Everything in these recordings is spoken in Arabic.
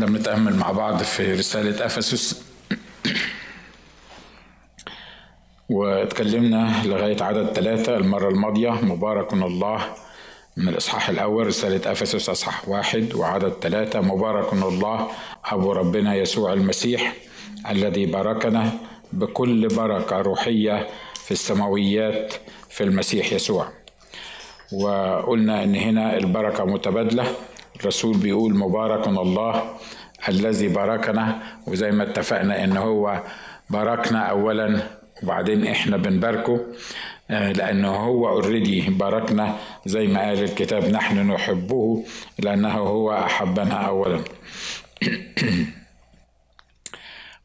إحنا بنتأمل مع بعض في رسالة أفسس. واتكلمنا لغاية عدد ثلاثة المرة الماضية مبارك الله. من الإصحاح الأول رسالة أفسس أصحاح واحد وعدد ثلاثة مبارك الله أبو ربنا يسوع المسيح الذي باركنا بكل بركة روحية في السماويات في المسيح يسوع. وقلنا إن هنا البركة متبادلة. الرسول بيقول مبارك الله الذي باركنا وزي ما اتفقنا إن هو باركنا اولا وبعدين إحنا بنباركه لأنه هو اوريدي باركنا زي ما قال الكتاب نحن نحبه لأنه هو أحبنا اولا.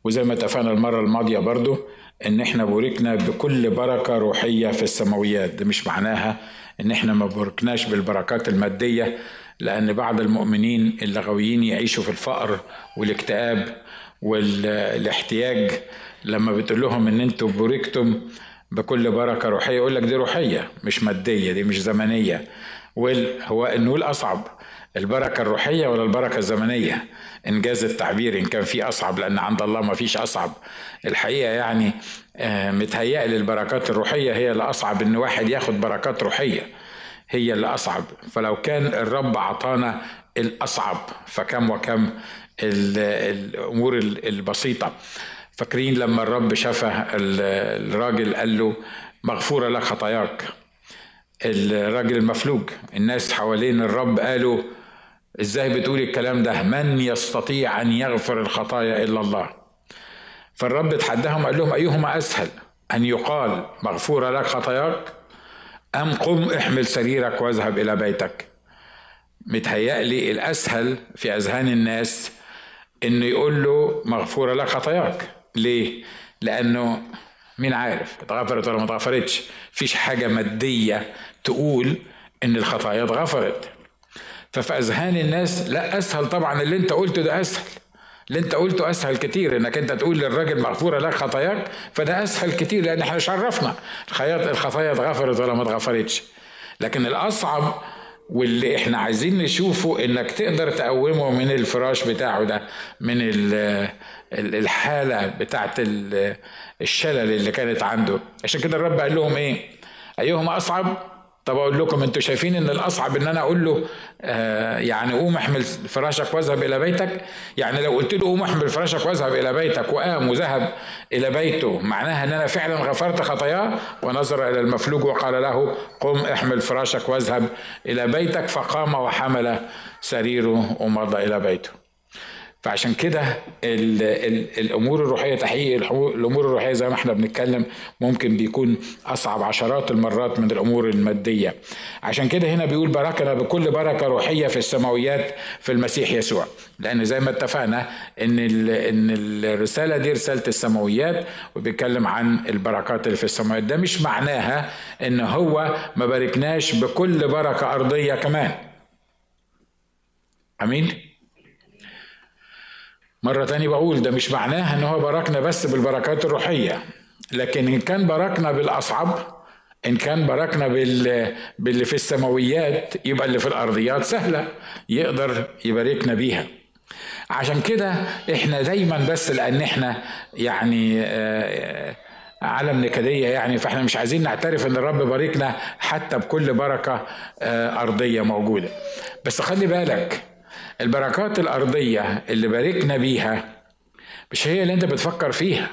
وزي ما اتفقنا المرة الماضية برضو إن إحنا بوركنا بكل بركة روحية في السماويات ده مش معناها إن إحنا ما بوركناش بالبركات المادية لأن بعض المؤمنين اللغويين يعيشوا في الفقر والاكتئاب والاحتياج لما بتقول لهم إن أنتوا بوركتم بكل بركة روحية يقول لك دي روحية مش مادية دي مش زمنية. هو نقول اصعب البركة الروحية ولا البركة الزمنية؟ انجاز التعبير إن كان في أصعب لأن عند الله ما فيش أصعب. الحقيقة يعني متهيألي البركات الروحية هي اللي اصعب إن واحد ياخد بركات روحية. هي اللي اصعب فلو كان الرب أعطانا الأصعب فكم وكم الأمور البسيطة. فاكرين لما الرب شفى الراجل قال له مغفورة لك خطاياك. الراجل المفلوج الناس حوالين الرب قالوا إزاي بتقول الكلام ده؟ من يستطيع أن يغفر الخطايا إلا الله؟ فالرب اتحداهم قال لهم أيهما أسهل أن يقال مغفورة لك خطاياك أم قم احمل سريرك واذهب إلى بيتك. متهيألي الأسهل في أذهان الناس إنه يقول له مغفورة لك خطاياك. ليه؟ لأنه مين عارف؟ اتغفرت ولا ما اتغفرتش. فيش حاجة مادية تقول إن الخطايا اتغفرت. ففي أذهان الناس لا أسهل طبعا اللي أنت قلته ده أسهل. اللي انت قلته أسهل كتير إنك انت تقول للراجل مغفورة لك خطاياك فده أسهل كتير لأن إحنا مش عرفنا الخطايا اتغفرت ولا ما اتغفرتش. لكن الأصعب واللي إحنا عايزين نشوفه إنك تقدر تقومه من الفراش بتاعه ده من الحالة بتاعت الشلل اللي كانت عنده. عشان كده الرب قال لهم إيه؟ أيهما أصعب؟ طب أقول لكم أنتوا شايفين إن الأصعب إن أنا أقول له آه يعني قوم احمل فراشك واذهب إلى بيتك؟ يعني لو قلت له قوم احمل فراشك واذهب إلى بيتك وقام وذهب إلى بيته معناها إن أنا فعلا غفرت خطاياه؟ ونظر إلى المفلوج وقال له قم احمل فراشك واذهب إلى بيتك فقام وحمل سريره ومضى إلى بيته. فعشان كده ال ال الأمور الروحية تحقيق الأمور الروحية زي ما إحنا بنتكلم ممكن بيكون أصعب عشرات المرات من الأمور المادية. عشان كده هنا بيقول باركنا بكل بركة روحية في السماويات في المسيح يسوع. لأن زي ما اتفقنا إن إن الرسالة دي رسالة السماويات وبيتكلم عن البركات اللي في السماويات. ده مش معناها إن هو ما باركناش بكل بركة أرضية كمان. أمين؟ مرة تاني بقول ده مش معناها إن هو باركنا بس بالبركات الروحية. لكن إن كان باركنا بالأصعب إن كان باركنا بال... باللي في السماويات يبقى اللي في الأرضيات سهلة يقدر يباركنا بيها. عشان كده إحنا دايما بس لأن إحنا يعني آه عالم نكدية يعني فإحنا مش عايزين نعترف إن الرب باركنا حتى بكل بركة آه أرضية موجودة. بس خلي بالك البركات الأرضية اللي باركنا بيها مش هي اللي أنت بتفكر فيها.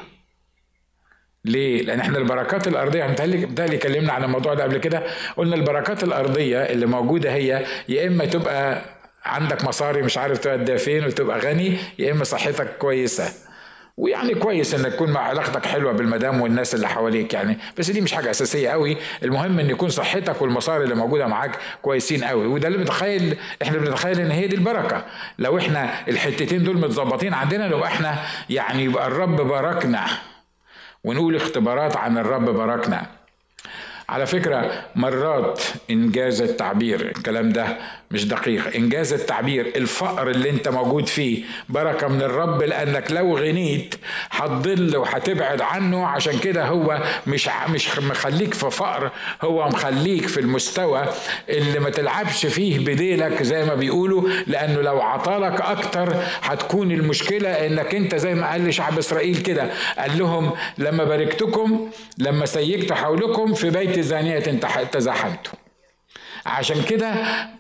ليه؟ لأن إحنا البركات الأرضية متهيألي اتكلمنا عن الموضوع ده قبل كده. قلنا البركات الأرضية اللي موجودة هي يا إما تبقى عندك مصاري مش عارف توديها فين وتبقى غني يا إما صحتك كويسة. ويعني كويس انك تكون مع علاقتك حلوة بالمدام والناس اللي حواليك يعني بس دي مش حاجة أساسية قوي المهم إن يكون صحتك والمصاري اللي موجودة معاك كويسين قوي وده اللي بنتخيل إحنا بنتخيل إن هي دي البركة. لو إحنا الحتتين دول متظبطين عندنا لو إحنا يعني يبقى الرب باركنا ونقول اختبارات عن الرب باركنا. على فكرة مرات إنجاز التعبير الكلام ده مش دقيق. إنجاز التعبير الفقر اللي أنت موجود فيه بركة من الرب لأنك لو غنيت هتضل وهتبعد عنه. عشان كده هو مش مش مخليك في فقر هو مخليك في المستوى اللي ما تلعبش فيه بديلك زي ما بيقولوا. لأنه لو عطالك أكتر هتكون المشكلة إنك أنت زي ما قال لشعب إسرائيل كده قال لهم لما باركتكم لما سيجت حولكم في بيت زانية تزاحمتم عشان كده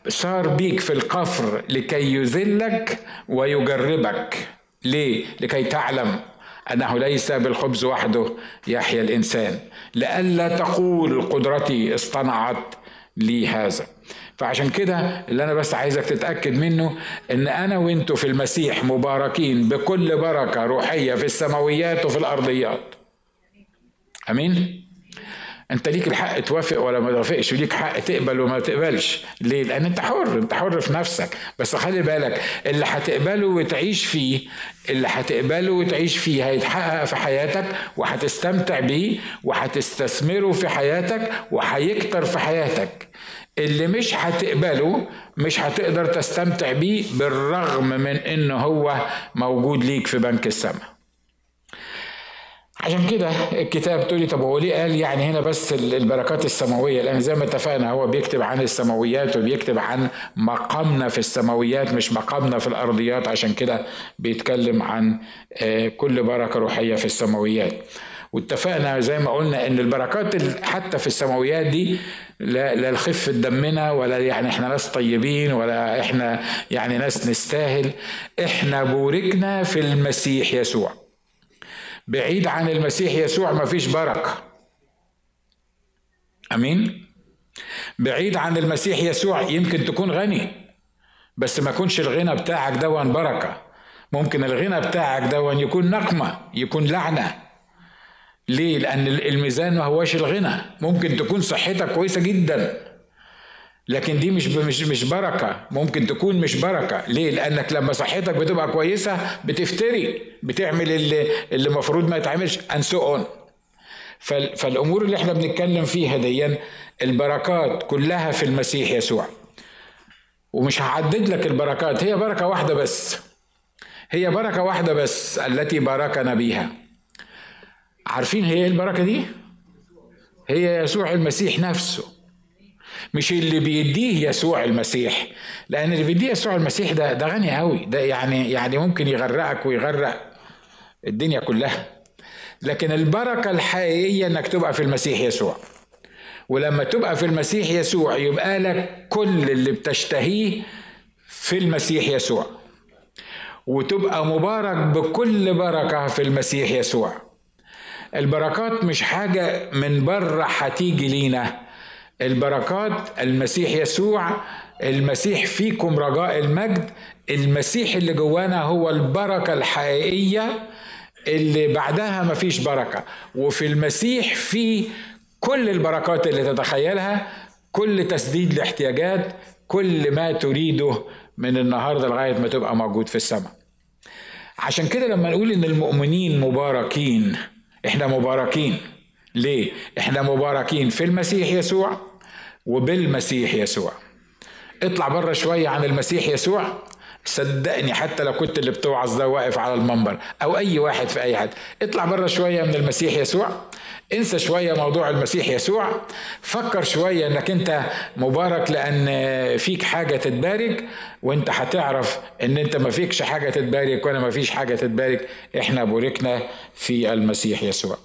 صار بيك في القفر لكي يذلك ويجربك. ليه؟ لكي تعلم أنه ليس بالخبز وحده يحيا الإنسان. لئلا تقول قدرتي اصطنعت لي هذا. فعشان كده اللي أنا بس عايزك تتأكد منه إن أنا وأنتوا في المسيح مباركين بكل بركة روحية في السماويات وفي الأرضيات. أمين؟ أنت ليك الحق توافق ولا ما توافقش وليك حق تقبل وما تقبلش. ليه؟ لأن أنت حر أنت حر في نفسك. بس خلي بالك اللي هتقبله وتعيش فيه اللي هتقبله وتعيش فيه هيتحقق في حياتك وهتستمتع بيه وهتستثمره في حياتك وهيكتر في حياتك. اللي مش هتقبله مش هتقدر تستمتع بيه بالرغم من انه هو موجود ليك في بنك السماء عشان كده الكتاب تقولي طب هو ليه قال يعني هنا بس البركات السماوية؟ لأن زي ما اتفقنا هو بيكتب عن السماويات وبيكتب عن مقامنا في السماويات مش مقامنا في الأرضيات. عشان كده بيتكلم عن آه، كل بركة روحية في السماويات. واتفقنا زي ما قلنا إن البركات حتى في السماويات دي لا لا دمنا ولا يعني إحنا ناس طيبين ولا إحنا يعني ناس نستاهل. إحنا بوركنا في المسيح يسوع. بعيد عن المسيح يسوع ما فيش بركة. أمين؟ بعيد عن المسيح يسوع يمكن تكون غني بس ما يكونش الغنى بتاعك دون بركة. ممكن الغنى بتاعك دون يكون نقمة يكون لعنة. ليه؟ لأن الميزان ما هوش الغنى. ممكن تكون صحتك كويسة جدا. لكن دي مش مش مش بركة. ممكن تكون مش بركة. ليه؟ لأنك لما صحتك بتبقى كويسة بتفتري بتعمل اللي اللي المفروض ما يتعملش and so on فالأمور اللي إحنا بنتكلم فيها دي البركات كلها في المسيح يسوع. ومش هعدد لك البركات. هي بركة واحدة بس. هي بركة واحدة بس التي باركنا بيها. عارفين هي إيه البركة دي؟ هي يسوع المسيح نفسه. مش اللي بيديه يسوع المسيح. لأن اللي بيديه يسوع المسيح ده ده غني قوي. ده يعني يعني ممكن يغرقك ويغرق الدنيا كلها. لكن البركة الحقيقية إنك تبقى في المسيح يسوع. ولما تبقى في المسيح يسوع يبقى لك كل اللي بتشتهيه في المسيح يسوع. وتبقى مبارك بكل بركة في المسيح يسوع. البركات مش حاجة من بره هتيجي لينا. البركات المسيح يسوع المسيح فيكم رجاء المجد المسيح اللي جوانا هو البركة الحقيقية اللي بعدها مفيش بركة. وفي المسيح في كل البركات اللي تتخيلها كل تسديد الاحتياجات كل ما تريده من النهارده لغاية ما تبقى موجود في السماء. عشان كده لما نقول إن المؤمنين مباركين إحنا مباركين. ليه؟ إحنا مباركين في المسيح يسوع وبالمسيح يسوع. اطلع بره شوية عن المسيح يسوع. صدقني حتى لو كنت اللي بتوعظ ده واقف على المنبر أو أي واحد في أي حد. اطلع بره شوية من المسيح يسوع. انسى شوية موضوع المسيح يسوع. فكر شوية إنك أنت مبارك لأن فيك حاجة تتبارك وأنت هتعرف إن أنت ما فيكش حاجة تتبارك وأنا ما فيش حاجة تتبارك. إحنا بوركنا في المسيح يسوع.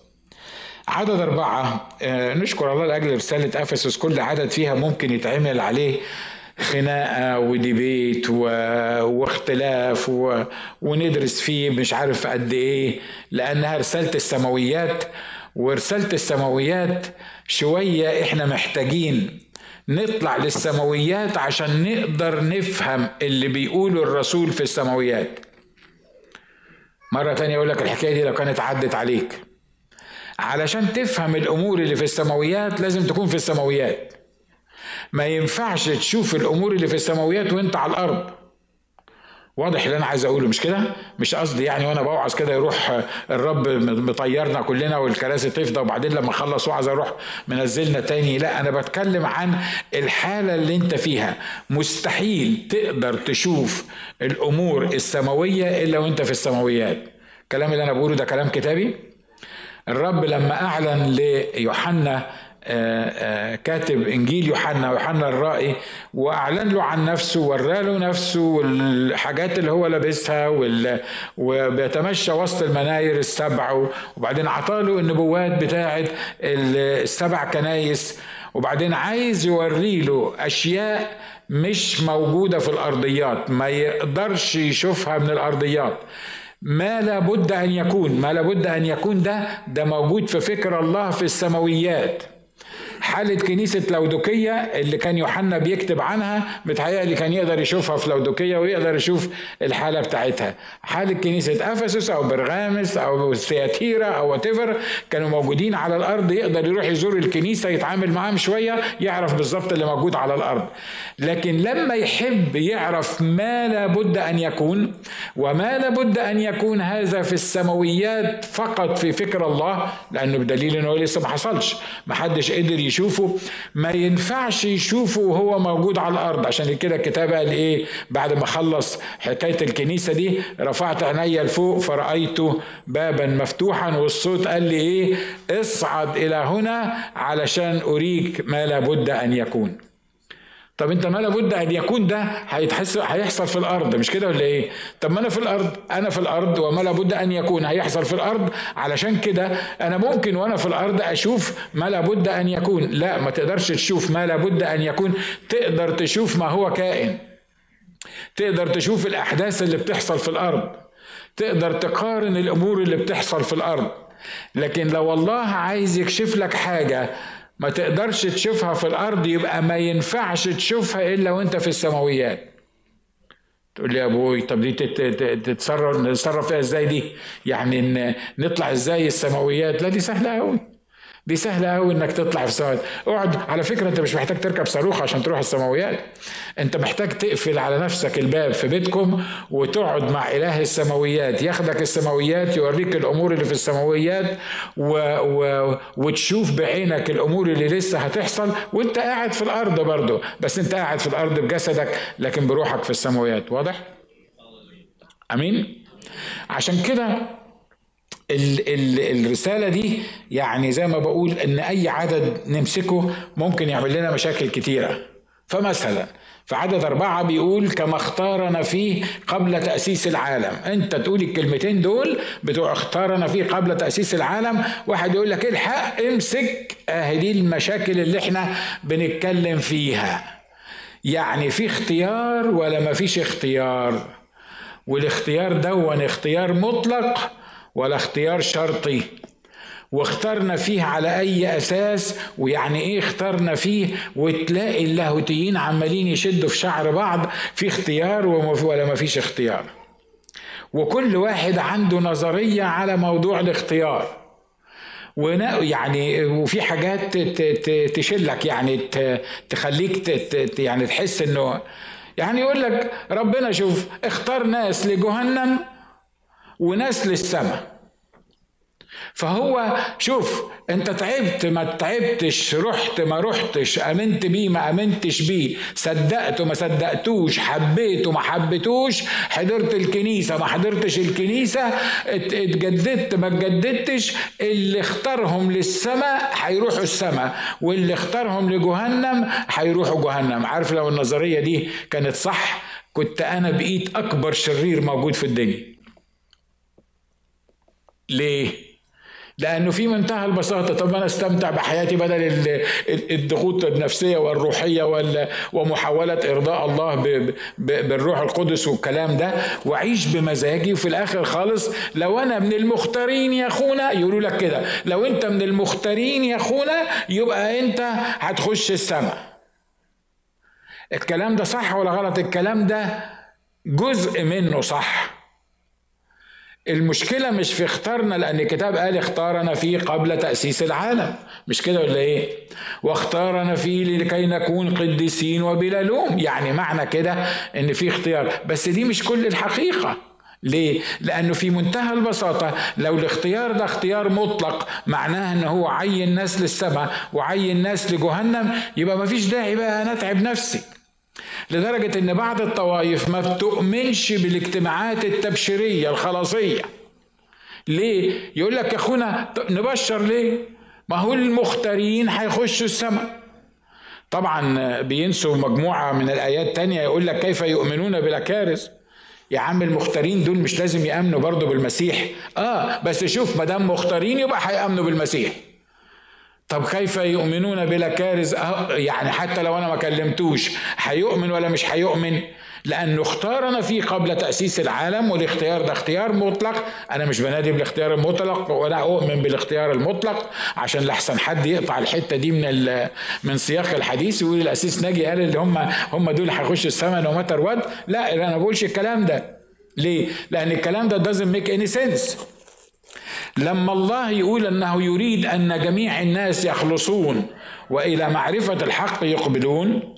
عدد أربعة. آه، نشكر الله لأجل رسالة أفسس كل عدد فيها ممكن يتعمل عليه خناقة وديبيت و... واختلاف و... وندرس فيه مش عارف قد إيه لأنها رسالة السماويات. ورسالة السماويات شوية إحنا محتاجين نطلع للسماويات عشان نقدر نفهم اللي بيقوله الرسول في السماويات. مرة تانية أقول لك الحكاية دي لو كانت عدت عليك. علشان تفهم الأمور اللي في السماويات لازم تكون في السماويات. ما ينفعش تشوف الأمور اللي في السماويات وأنت على الأرض. واضح اللي أنا عايز أقوله مش كده؟ مش قصدي يعني وأنا بوعظ كده يروح الرب مطيرنا كلنا والكراسي تفضى وبعدين لما أخلص وعظ أروح منزلنا تاني. لا أنا بتكلم عن الحالة اللي أنت فيها. مستحيل تقدر تشوف الأمور السماوية إلا وأنت في السماويات. الكلام اللي أنا بقوله ده كلام كتابي؟ الرب لما أعلن ليوحنا آه، آه، كاتب إنجيل يوحنا يوحنا الرائي وأعلن له عن نفسه وراله نفسه والحاجات اللي هو لابسها وبيتمشى وسط المناير السبع وبعدين عطاله النبوات بتاعة السبع كنايس وبعدين عايز يوري له أشياء مش موجودة في الأرضيات ما يقدرش يشوفها من الأرضيات. ما لابد أن يكون ما لابد أن يكون ده ده موجود في فكر الله في السماويات. حالة كنيسة لودوكية اللي كان يوحنا بيكتب عنها متهيألي كان يقدر يشوفها في لودوكية ويقدر يشوف الحالة بتاعتها. حالة كنيسة أفسس أو برغامس أو سياتيرا أو واتيفر كانوا موجودين على الأرض يقدر يروح يزور الكنيسة يتعامل معاهم شوية يعرف بالظبط اللي موجود على الأرض. لكن لما يحب يعرف ما لابد أن يكون وما لابد أن يكون هذا في السماويات فقط في فكر الله لأنه بدليل أنه لسه ما حصلش. ما حدش قدر يشوفه ما ينفعش يشوفه وهو موجود على الأرض. عشان كده الكتاب قال إيه؟ بعد ما خلص حكاية الكنيسة دي رفعت عيني لفوق فرأيت بابا مفتوحا والصوت قال لي إيه؟ اصعد إلى هنا علشان أريك ما لابد أن يكون. طب انت ما لابد ان يكون ده هيتحس هيحصل في الأرض مش كده ولا إيه؟ طب ما أنا في الأرض أنا في الأرض وما لابد ان يكون هيحصل في الأرض. علشان كده أنا ممكن وأنا في الأرض أشوف ما لابد ان يكون. لا ما تقدرش تشوف ما لابد ان يكون. تقدر تشوف ما هو كائن. تقدر تشوف الأحداث اللي بتحصل في الأرض. تقدر تقارن الأمور اللي بتحصل في الأرض. لكن لو الله عايز يكشف لك حاجة ما تقدرش تشوفها في الأرض يبقى ما ينفعش تشوفها إلا وأنت في السماويات. تقول لي يا أبوي طب دي تتصرف نتصرف فيها إزاي دي؟ يعني نطلع إزاي السماويات؟ لا دي سهلة قوي دي سهلة أوي إنك تطلع في السماوات أقعد على فكرة أنت مش محتاج تركب صاروخ عشان تروح السماويات. أنت محتاج تقفل على نفسك الباب في بيتكم وتقعد مع إله السماويات. ياخدك السماويات يوريك الأمور اللي في السماويات و... و... وتشوف بعينك الأمور اللي لسه هتحصل. وأنت قاعد في الأرض برضه. بس أنت قاعد في الأرض بجسدك لكن بروحك في السماويات. واضح؟ أمين؟ عشان كده ال ال الرسالة دي يعني زي ما بقول إن أي عدد نمسكه ممكن يعمل لنا مشاكل كتيرة. فمثلا في عدد أربعة بيقول كما اختارنا فيه قبل تأسيس العالم. أنت تقول الكلمتين دول بتوع اختارنا فيه قبل تأسيس العالم واحد يقول لك الحق امسك اهي دي المشاكل اللي إحنا بنتكلم فيها. يعني في اختيار ولا ما فيش اختيار؟ والاختيار دون اختيار مطلق ولا اختيار شرطي. واخترنا فيه على أي أساس؟ ويعني إيه اخترنا فيه؟ وتلاقي اللاهوتيين عمالين يشدوا في شعر بعض في اختيار ولا ما فيش اختيار. وكل واحد عنده نظرية على موضوع الاختيار. يعني وفي حاجات تشلك يعني تخليك يعني تحس انه يعني يقول لك ربنا شوف اختار ناس لجهنم وناس للسماء. فهو شوف انت تعبت ما تعبتش رحت ما رحتش آمنت بيه ما آمنتش بيه صدقته ما صدقتوش حبيته ما حبيتوش حضرت الكنيسة ما حضرتش الكنيسة اتجددت ما اتجددتش اللي اختارهم للسماء هيروحوا السماء واللي اختارهم لجهنم هيروحوا جهنم. عارف لو النظرية دي كانت صح كنت أنا بقيت أكبر شرير موجود في الدنيا. ليه؟ لأنه في منتهى البساطة طب أنا أستمتع بحياتي بدل الضغوط النفسية والروحية ومحاولة إرضاء الله بالروح القدس والكلام ده وأعيش بمزاجي وفي الآخر خالص لو أنا من المختارين يا أخونا يقولوا لك كده لو أنت من المختارين يا أخونا يبقى أنت هتخش السماء. الكلام ده صح ولا غلط؟ الكلام ده جزء منه صح. المشكلة مش في اختارنا لأن الكتاب قال اختارنا فيه قبل تأسيس العالم. مش كده ولا إيه؟ واختارنا فيه لكي نكون قديسين وبلا لوم. يعني معنى كده إن في اختيار. بس دي مش كل الحقيقة. ليه؟ لأنه في منتهى البساطة لو الاختيار ده اختيار مطلق معناه أنه هو عين ناس للسماء وعين ناس لجهنم يبقى مفيش داعي بقى نتعب نفسي. لدرجة إن بعض الطوائف ما بتؤمنش بالاجتماعات التبشيرية الخلاصية. ليه؟ يقول لك يا أخونا نبشر ليه؟ ما هو المختارين هيخشوا السماء. طبعا بينسوا مجموعة من الآيات تانية يقول لك كيف يؤمنون بلا كارث؟ يا عم المختارين دول مش لازم يأمنوا برضه بالمسيح. آه بس شوف ما دام مختارين يبقى هيأمنوا بالمسيح. طب كيف يؤمنون بلا كارز؟ يعني حتى لو أنا ما كلمتوش هيؤمن ولا مش هيؤمن؟ لأنه اختارنا فيه قبل تأسيس العالم والاختيار ده اختيار مطلق. أنا مش بنادي بالاختيار المطلق ولا أؤمن بالاختيار المطلق عشان لحسن حد يقطع الحتة دي من من سياق الحديث ويقول الأسيس ناجي قال اللي هم هم دول هيخشوا السماء نو ماتر وات لا أنا ما بقولش الكلام ده. ليه؟ لأن الكلام ده doesn't make any sense. لما الله يقول أنه يريد أن جميع الناس يخلصون وإلى معرفة الحق يقبلون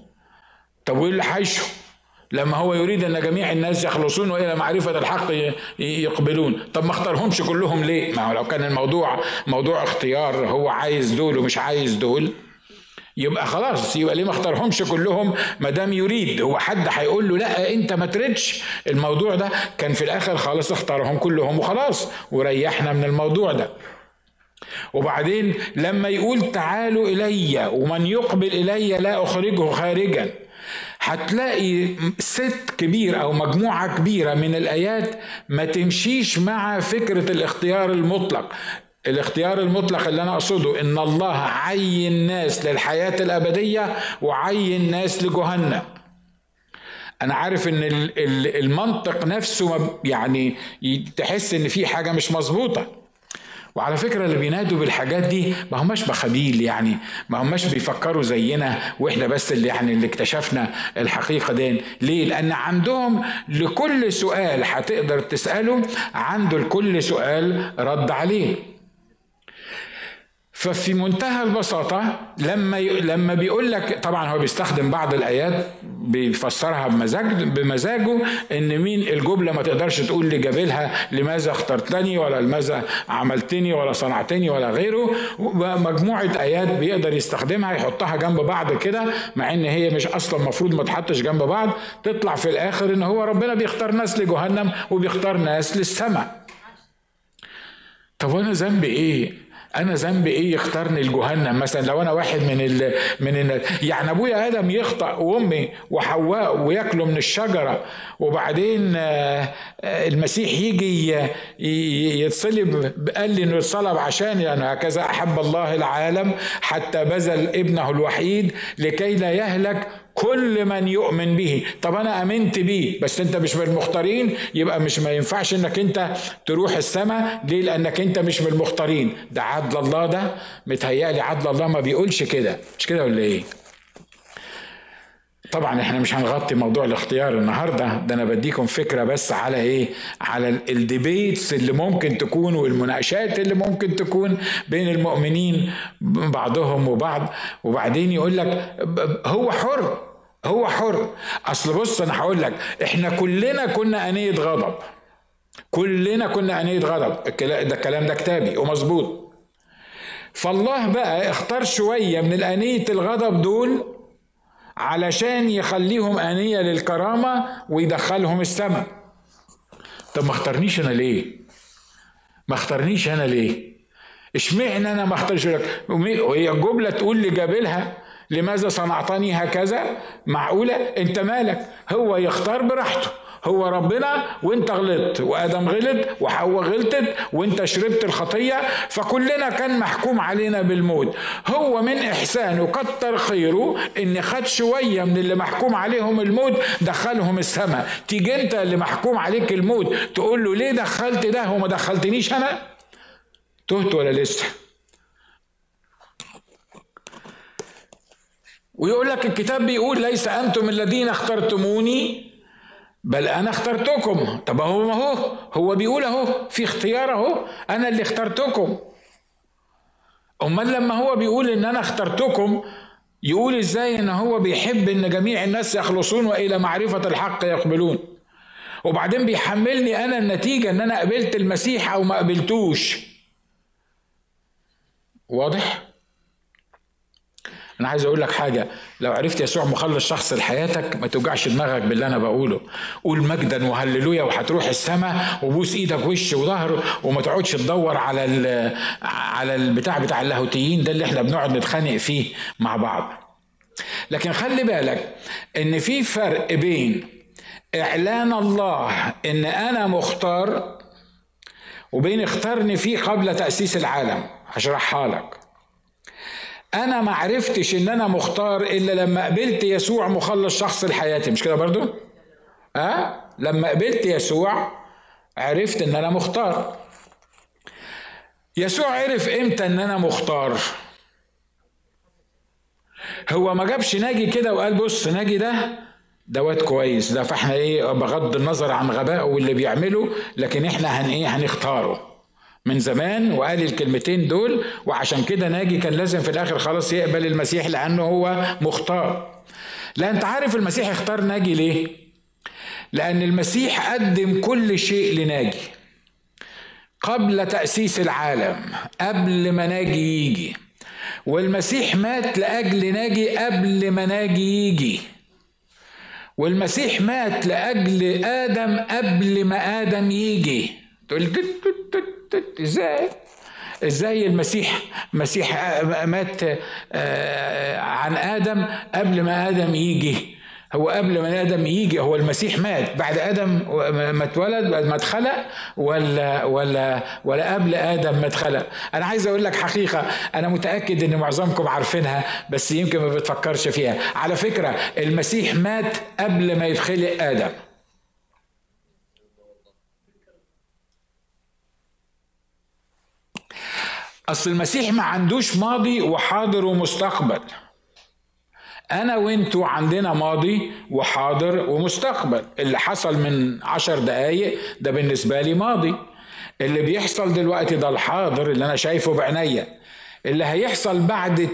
طب وإيه اللي لما هو يريد أن جميع الناس يخلصون وإلى معرفة الحق يقبلون. طب ما اختارهمش كلهم ليه؟ ما هو لو كان الموضوع موضوع اختيار هو عايز دول ومش عايز دول. يبقى خلاص يبقى ليه ما اختارهمش كلهم؟ ما دام يريد هو حد هيقول له لا انت ما تردش. الموضوع ده كان في الآخر خالص اختارهم كلهم وخلاص وريحنا من الموضوع ده. وبعدين لما يقول تعالوا إلي ومن يقبل إلي لا أخرجه خارجا هتلاقي ست كبير أو مجموعة كبيرة من الآيات ما تمشيش مع فكرة الاختيار المطلق. الاختيار المطلق اللي أنا أقصده إن الله عين ناس للحياة الأبدية وعين ناس لجهنم. أنا عارف إن المنطق نفسه يعني تحس إن في حاجة مش مظبوطة. وعلى فكرة اللي بينادوا بالحاجات دي ما هماش بخبيل يعني ما هماش بيفكروا زينا وإحنا بس اللي يعني اللي اكتشفنا الحقيقة دي. ليه؟ لأن عندهم لكل سؤال هتقدر تسأله عنده لكل سؤال رد عليه. ففي منتهى البساطة لما لما بيقول لك طبعا هو بيستخدم بعض الآيات بيفسرها بمزاج بمزاجه إن مين الجملة ما تقدرش تقول لجابلها لماذا اخترتني ولا لماذا عملتني ولا صنعتني ولا غيره. مجموعة آيات بيقدر يستخدمها يحطها جنب بعض كده مع إن هي مش أصلا المفروض ما تحطش جنب بعض. تطلع في الآخر إن هو ربنا بيختار ناس لجهنم وبيختار ناس للسماء. طب وأنا ذنبي إيه؟ أنا ذنبي إيه يختارني الجهنم؟ مثلا لو أنا واحد من ال من ال يعني أبويا آدم يخطأ وأمي وحواء وياكلوا من الشجرة وبعدين آه، المسيح يجي يتصلب قال لي إنه يتصلب عشان يعني هكذا أحب الله العالم حتى بذل ابنه الوحيد لكي لا يهلك كل من يؤمن به. طب أنا آمنت بيه بس أنت مش من المختارين يبقى مش ما ينفعش إنك أنت تروح السماء. ليه؟ لأنك أنت مش من المختارين. ده عدل الله ده متهيألي عدل الله ما بيقولش كده. مش كده ولا إيه؟ طبعا إحنا مش هنغطي موضوع الاختيار النهارده. ده أنا بديكم فكرة بس على إيه؟ على الديبيتس اللي ممكن تكون والمناقشات اللي ممكن تكون بين المؤمنين بعضهم وبعض. وبعدين يقول لك هو حر. هو حر. أصل بص أنا هقول لك إحنا كلنا كنا انيه غضب. كلنا كنا انيه غضب. ده الكلام ده كتابي ومظبوط. فالله بقى اختار شوية من الانيه الغضب دول علشان يخليهم أنية للكرامة ويدخلهم السماء. طب ما اختارنيش أنا ليه؟ ما اختارنيش أنا ليه؟ اشمعنى أنا ما اختارش؟ لك وهي الجمله تقول لي جابلها لماذا صنعتني هكذا؟ معقولة؟ انت مالك؟ هو يختار براحته. هو ربنا وانت غلطت وآدم غلط وحواء غلطت وانت شربت الخطية فكلنا كان محكوم علينا بالموت. هو من إحسانه كتر خيره إن خد شوية من اللي محكوم عليهم الموت دخلهم السماء. تيجي انت اللي محكوم عليك الموت تقول له ليه دخلت ده؟ وما دخلتنيش أنا؟ تهت ولا لسه ويقول لك الكتاب بيقول ليس أنتم الذين اخترتموني بل أنا اخترتكم. طب هو ما هو هو بيقول أهو في اختيار أهو أنا اللي اخترتكم. أمال لما هو بيقول إن أنا اخترتكم يقول إزاي إن هو بيحب إن جميع الناس يخلصون وإلى معرفة الحق يقبلون؟ وبعدين بيحملني أنا النتيجة إن أنا قبلت المسيح أو ما قبلتوش. واضح؟ أنا عايز أقول لك حاجة. لو عرفت يسوع مخلص شخص لحياتك ما توجعش دماغك باللي أنا بقوله. قول مجدا وهللويا وهتروح السماء وبوس إيدك وش وظهر وما تقعدش تدور على ال على البتاع بتاع اللاهوتيين ده اللي إحنا بنقعد نتخانق فيه مع بعض. لكن خلي بالك إن في فرق بين إعلان الله إن أنا مختار وبين اختارني فيه قبل تأسيس العالم. هشرحها لك. أنا ما عرفتش إن أنا مختار إلا لما قبلت يسوع مخلص شخص لحياتي. مش كده برضو؟ آه لما قبلت يسوع عرفت إن أنا مختار. يسوع عرف إمتى إن أنا مختار. هو ما جابش ناجي كده وقال بص ناجي ده دوت كويس. ده فإحنا إيه بغض النظر عن غبائه واللي بيعمله لكن إحنا هن إيه هنختاره. من زمان وقال الكلمتين دول وعشان كده ناجي كان لازم في الآخر خلاص يقبل المسيح لأنه هو مختار. لا أنت عارف المسيح اختار ناجي ليه؟ لأن المسيح قدم كل شيء لناجي قبل تأسيس العالم قبل ما ناجي يجي. والمسيح مات لأجل ناجي قبل ما ناجي يجي. والمسيح مات لأجل آدم قبل ما آدم يجي. تقول إزاي؟ إزاي المسيح مسيح مات آه، عن آدم قبل ما آدم يجي. هو قبل ما آدم يجي هو المسيح مات. بعد آدم ما اتولد ما اتخلق ولا ولا ولا قبل آدم ما اتخلق. أنا عايز أقول لك حقيقة أنا متأكد إن معظمكم عارفينها بس يمكن ما بتفكرش فيها. على فكرة المسيح مات قبل ما يتخلق آدم. أصل المسيح ما عندوش ماضي وحاضر ومستقبل. أنا وأنتوا عندنا ماضي وحاضر ومستقبل. اللي حصل من عشر دقايق ده بالنسبة لي ماضي. اللي بيحصل دلوقتي ده الحاضر اللي أنا شايفه بعينيا. اللي هيحصل بعد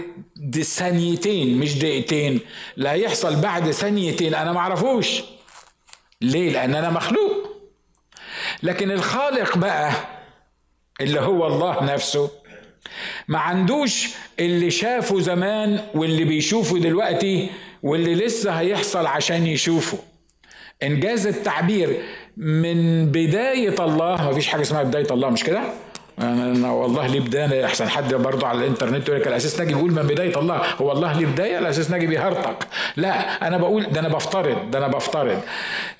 ثانيتين مش دقيقتين. اللي هيحصل بعد ثانيتين أنا معرفوش ليه؟ لأن أنا مخلوق. لكن الخالق بقى اللي هو الله نفسه ما عندوش اللي شافه زمان واللي بيشوفه دلوقتي واللي لسه هيحصل عشان يشوفه. إنجاز التعبير من بداية الله ما فيش حاجة اسمها بداية الله مش كده؟ أنا والله ليه بداية؟ أحسن حد برضه على الإنترنت يقول لك الأساس ناجي بيقول من بداية الله. هو الله ليه بداية؟ الأساس ناجي بيهرطق لا أنا بقول ده أنا بفترض ده أنا بفترض.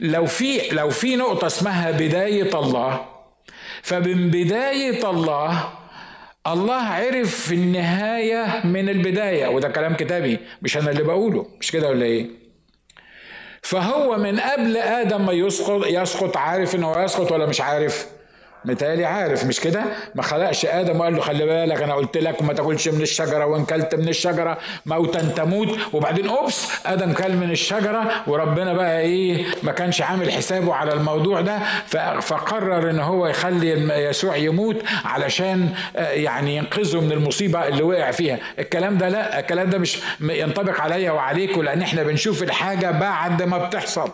لو في لو في نقطة اسمها بداية الله فمن بداية الله الله عرف في النهاية من البداية وده كلام كتابي مش أنا اللي بقوله مش كده ولا إيه؟ فهو من قبل آدم ما يسقط يسقط عارف إنه يسقط ولا مش عارف؟ متهيألي عارف مش كده؟ ما خلقش آدم وقال له خلي بالك أنا قلت لك ما تاكلش من الشجرة وإن كلت من الشجرة موتا تموت. وبعدين أوبس آدم كل من الشجرة وربنا بقى إيه ما كانش عامل حسابه على الموضوع ده. فقرر إن هو يخلي يسوع يموت علشان آه، يعني ينقذه من المصيبة اللي وقع فيها. الكلام ده لا الكلام ده مش ينطبق عليا وعليكم لأن إحنا بنشوف الحاجة بعد ما بتحصل.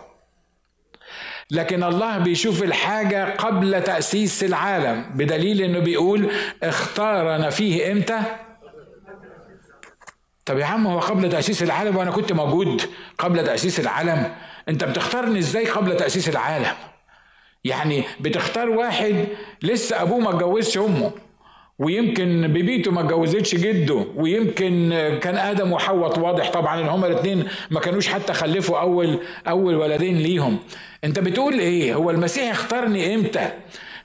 لكن الله بيشوف الحاجة قبل تأسيس العالم بدليل إنه بيقول اختارنا فيه إمتى؟ طب يا عم هو قبل تأسيس العالم وأنا كنت موجود قبل تأسيس العالم؟ أنت بتختارني إزاي قبل تأسيس العالم؟ يعني بتختار واحد لسه أبوه ما اتجوزش أمه. ويمكن بيبيته ما اتجوزتش جده ويمكن كان آدم وحواء واضح طبعا إن هما الاثنين ما كانوش حتى خلفوا اول أول ولدين ليهم. أنت بتقول إيه؟ هو المسيح اختارني إمتى؟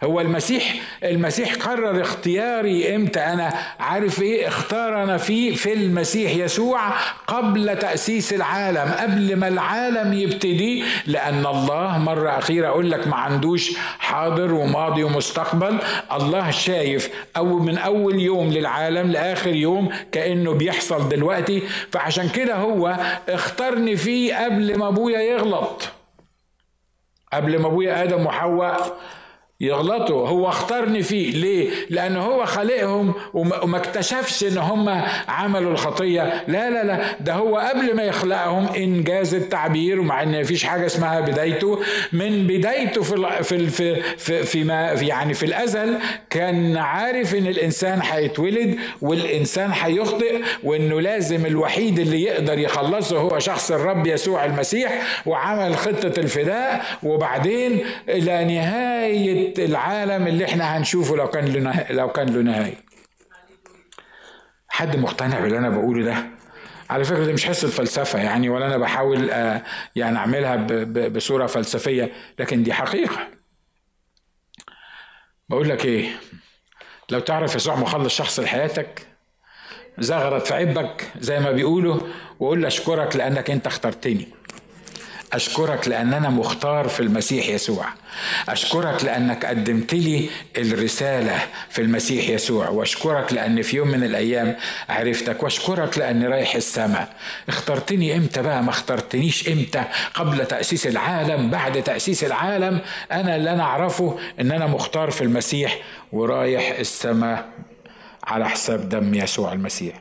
هو المسيح المسيح قرر اختياري إمتى؟ أنا عارف إيه؟ اختارنا فيه في المسيح يسوع قبل تأسيس العالم قبل ما العالم يبتدي لأن الله مرة أخيرة أقول لك ما عندوش حاضر وماضي ومستقبل. الله شايف أو من أول يوم للعالم لآخر يوم كأنه بيحصل دلوقتي. فعشان كده هو اختارني فيه قبل ما أبويا يغلط قبل ما أبويا آدم وحواء. يغلطوا. هو اختارني فيه. ليه؟ لأن هو خالقهم وما اكتشفش إن هم عملوا الخطية. لا لا لا. ده هو قبل ما يخلقهم إنجاز التعبير ومع إن مفيش حاجة اسمها بدايته. من بدايته في في في في, في ما يعني في الأزل كان عارف إن الإنسان هيتولد والإنسان هيخطئ وإنه لازم الوحيد اللي يقدر يخلصه هو شخص الرب يسوع المسيح وعمل خطة الفداء. وبعدين إلى نهاية العالم اللي إحنا هنشوفه لو كان له لو كان له نهاية. حد مقتنع باللي أنا بقوله ده؟ على فكرة دي مش حصه فلسفه يعني ولا أنا بحاول آه، يعني أعملها بصورة فلسفية لكن دي حقيقة. بقول لك إيه؟ لو تعرف يسوع مخلص شخص لحياتك زغرت في عبك زي ما بيقولوا وقول أشكرك لأنك أنت اخترتني. أشكرك لأن أنا مختار في المسيح يسوع. أشكرك لأنك قدمت لي الرسالة في المسيح يسوع. وأشكرك لأن في يوم من الأيام عرفتك. وأشكرك لأني رايح السماء. اخترتني إمتى بقى؟ ما اخترتنيش إمتى؟ قبل تأسيس العالم بعد تأسيس العالم أنا اللي أنا أعرفه إن أنا مختار في المسيح ورايح السماء على حساب دم يسوع المسيح.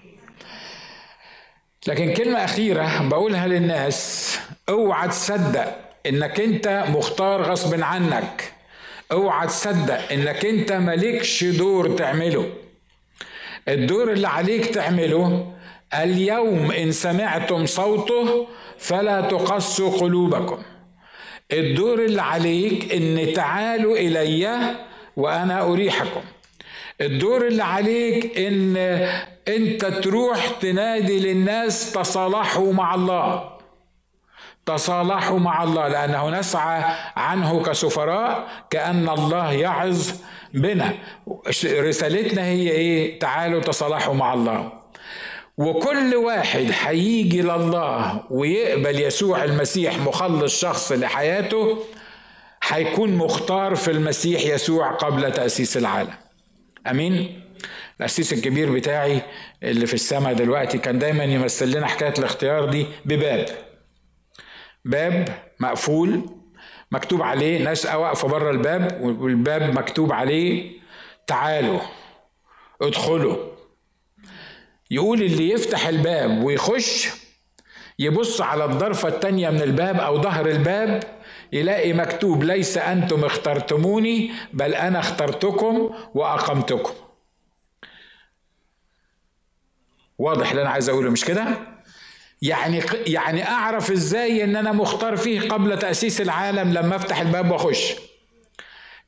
لكن كلمة أخيرة بقولها للناس. أوعى تصدق إنك أنت مختار غصب عنك. أوعى تصدق إنك أنت مالكش دور تعمله. الدور اللي عليك تعمله اليوم إن سمعتم صوته فلا تقسوا قلوبكم. الدور اللي عليك إن تعالوا إلي وأنا أريحكم. الدور اللي عليك إن أنت تروح تنادي للناس تصالحوا مع الله. تصالحوا مع الله لأنه نسعى عنه كسفراء كأن الله يعظ بنا. رسالتنا هي إيه؟ تعالوا تصالحوا مع الله. وكل واحد هيجي لله ويقبل يسوع المسيح مخلص شخص لحياته هيكون مختار في المسيح يسوع قبل تأسيس العالم. أمين؟ الأسيس الكبير بتاعي اللي في السماء دلوقتي كان دايما يمثل لنا حكاية الاختيار دي بباب. باب مقفول مكتوب عليه ناس واقفه بره الباب والباب مكتوب عليه تعالوا ادخلوا يقول اللي يفتح الباب ويخش يبص على الضرفة التانية من الباب أو ظهر الباب يلاقي مكتوب ليس أنتم اخترتموني بل أنا اخترتكم وأقمتكم واضح اللي أنا عايز أقوله مش كده؟ يعني يعني أعرف إزاي إن أنا مختار فيه قبل تأسيس العالم لما أفتح الباب وأخش.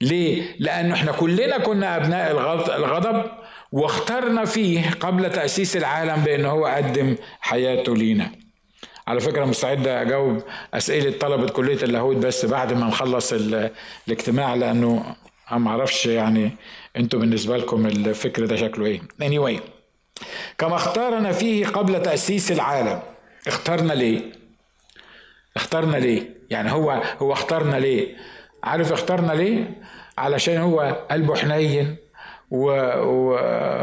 ليه؟ لأنه إحنا كلنا كنا أبناء الغضب واخترنا فيه قبل تأسيس العالم بان هو قدم حياته لينا. على فكرة مستعد أجاوب أسئلة طلبة كلية اللاهوت بس بعد ما نخلص الاجتماع لأنه ما أعرفش يعني أنتوا بالنسبة لكم الفكر ده شكله إيه. Anyway كما اختارنا فيه قبل تأسيس العالم اخترنا ليه؟ اخترنا ليه؟ يعني هو هو اخترنا ليه؟ عارف اخترنا ليه؟ علشان هو قلبه حنين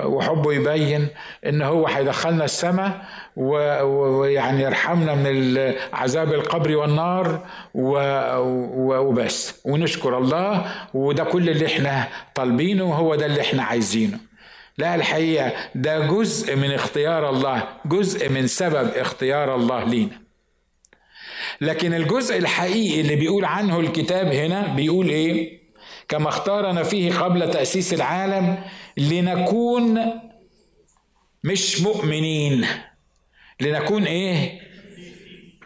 وحبه يبين إن هو هيدخلنا السماء ويعني يرحمنا من عذاب القبر والنار وبس. ونشكر الله وده كل اللي إحنا طالبينه وهو ده اللي إحنا عايزينه. لا الحقيقة ده جزء من اختيار الله جزء من سبب اختيار الله لينا. لكن الجزء الحقيقي اللي بيقول عنه الكتاب هنا بيقول إيه؟ كما اختارنا فيه قبل تأسيس العالم لنكون مش مؤمنين. لنكون إيه؟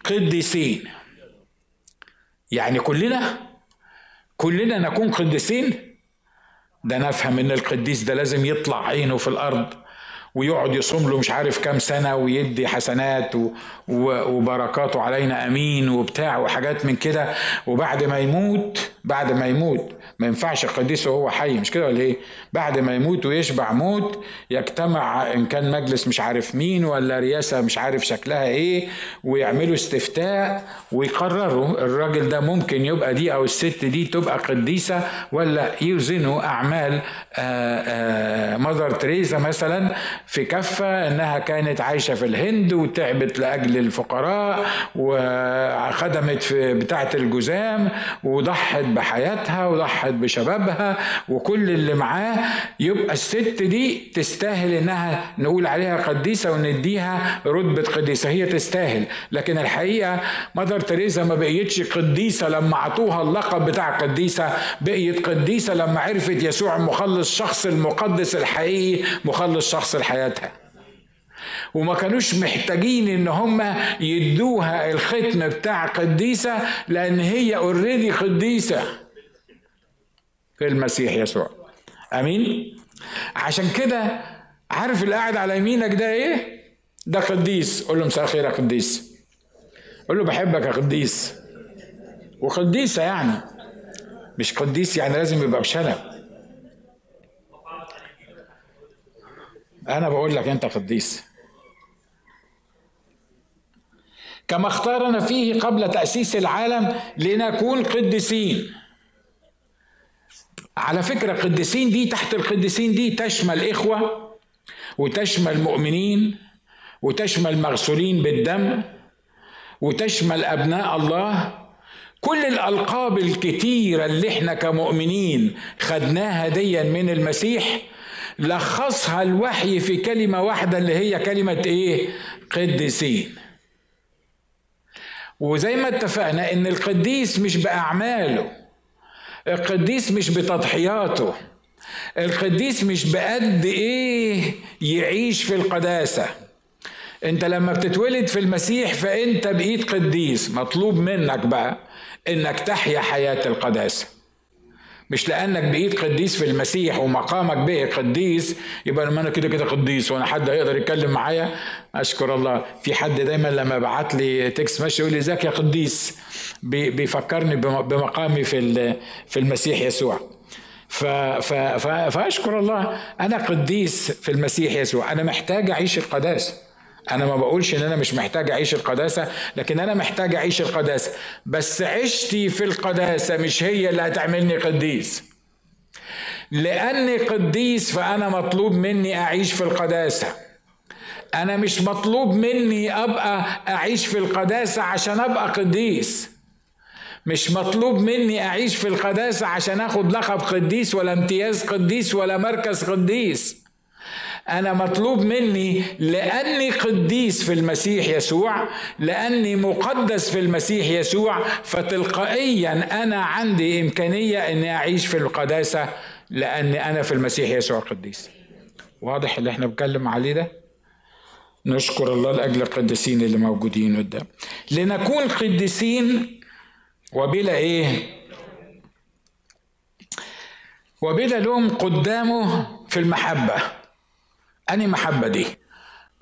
قديسين. يعني كلنا كلنا نكون قديسين؟ ده نفهم إن القديس ده لازم يطلع عينه في الأرض ويقعد يصوم له مش عارف كام سنة ويدي حسنات. وبركاته علينا أمين وبتاع وحاجات من كده وبعد ما يموت بعد ما يموت. ما ينفعش قديس وهو حي مش كده ولا إيه؟ بعد ما يموت ويشبع موت يجتمع إن كان مجلس مش عارف مين ولا رئاسة مش عارف شكلها إيه ويعملوا استفتاء ويقرروا الراجل ده ممكن يبقى دي أو الست دي تبقى قديسة ولا يوزنوا أعمال مدر تريزا مثلا في كفة إنها كانت عايشة في الهند وتعبت لأجل الفقراء وخدمت في بتاعة الجزام وضحت بحياتها وضحت بشبابها وكل اللي معاه يبقى الست دي تستاهل إنها نقول عليها قديسة ونديها رتبة قديسة. هي تستاهل. لكن الحقيقة مدر تريزا ما بقيتش قديسة لما عطوها اللقب بتاع قديسة بقيت قديسة لما عرفت يسوع مخلص شخص المقدس الحقيقي مخلص شخص لحياتها. وما كانوش محتاجين إن هم يدوها الختم بتاع قديسة لأن هي اوريدي قديسة. في المسيح يسوع. آمين؟ عشان كده عارف اللي قاعد على يمينك ده إيه؟ ده قديس. قول له مساء الخير يا قديس. قول له بحبك يا قديس. وقديسة يعني. مش قديس يعني لازم يبقى بشنب. أنا بقول لك أنت قديس. كما اختارنا فيه قبل تأسيس العالم لنكون قديسين. على فكرة قديسين دي تحت القديسين دي تشمل إخوة وتشمل مؤمنين وتشمل مغسولين بالدم وتشمل أبناء الله. كل الألقاب الكتيرة اللي إحنا كمؤمنين خدناها ديا من المسيح لخصها الوحي في كلمة واحدة اللي هي كلمة إيه؟ قديسين. وزي ما اتفقنا إن القديس مش بأعماله القديس مش بتضحياته القديس مش بقد إيه يعيش في القداسة. أنت لما بتتولد في المسيح فأنت بقيت قديس مطلوب منك بقى إنك تحيا حياة القداسة. مش لأنك بقيت قديس في المسيح ومقامك به قديس يبقى لما أنا كده كده قديس وأنا حد هيقدر يتكلم معايا أشكر الله. في حد دايما لما بعت لي تكست ماشي يقول لي إزيك يا قديس؟ بيفكرني بمقامي في في المسيح يسوع. ف ف ف فأشكر الله. أنا قديس في المسيح يسوع. أنا محتاج أعيش القداسه أنا ما بقولش إن أنا مش محتاج أعيش القداسة لكن أنا محتاج أعيش القداسة. بس عشتي في القداسة مش هي اللي هتعملني قديس. لأني قديس فأنا مطلوب مني أعيش في القداسة. أنا مش مطلوب مني أبقى أعيش في القداسة عشان أبقى قديس. مش مطلوب مني أعيش في القداسة عشان آخد لقب قديس ولا امتياز قديس ولا مركز قديس. أنا مطلوب مني لأني قديس في المسيح يسوع لأني مقدس في المسيح يسوع فتلقائيا أنا عندي إمكانية إني أعيش في القداسة لأني أنا في المسيح يسوع قديس واضح اللي إحنا بنتكلم عليه ده؟ نشكر الله لأجل القديسين اللي موجودين قدام. لنكون قديسين وبلا إيه؟ وبلا لوم قدامه في المحبة. أنهي محبة دي؟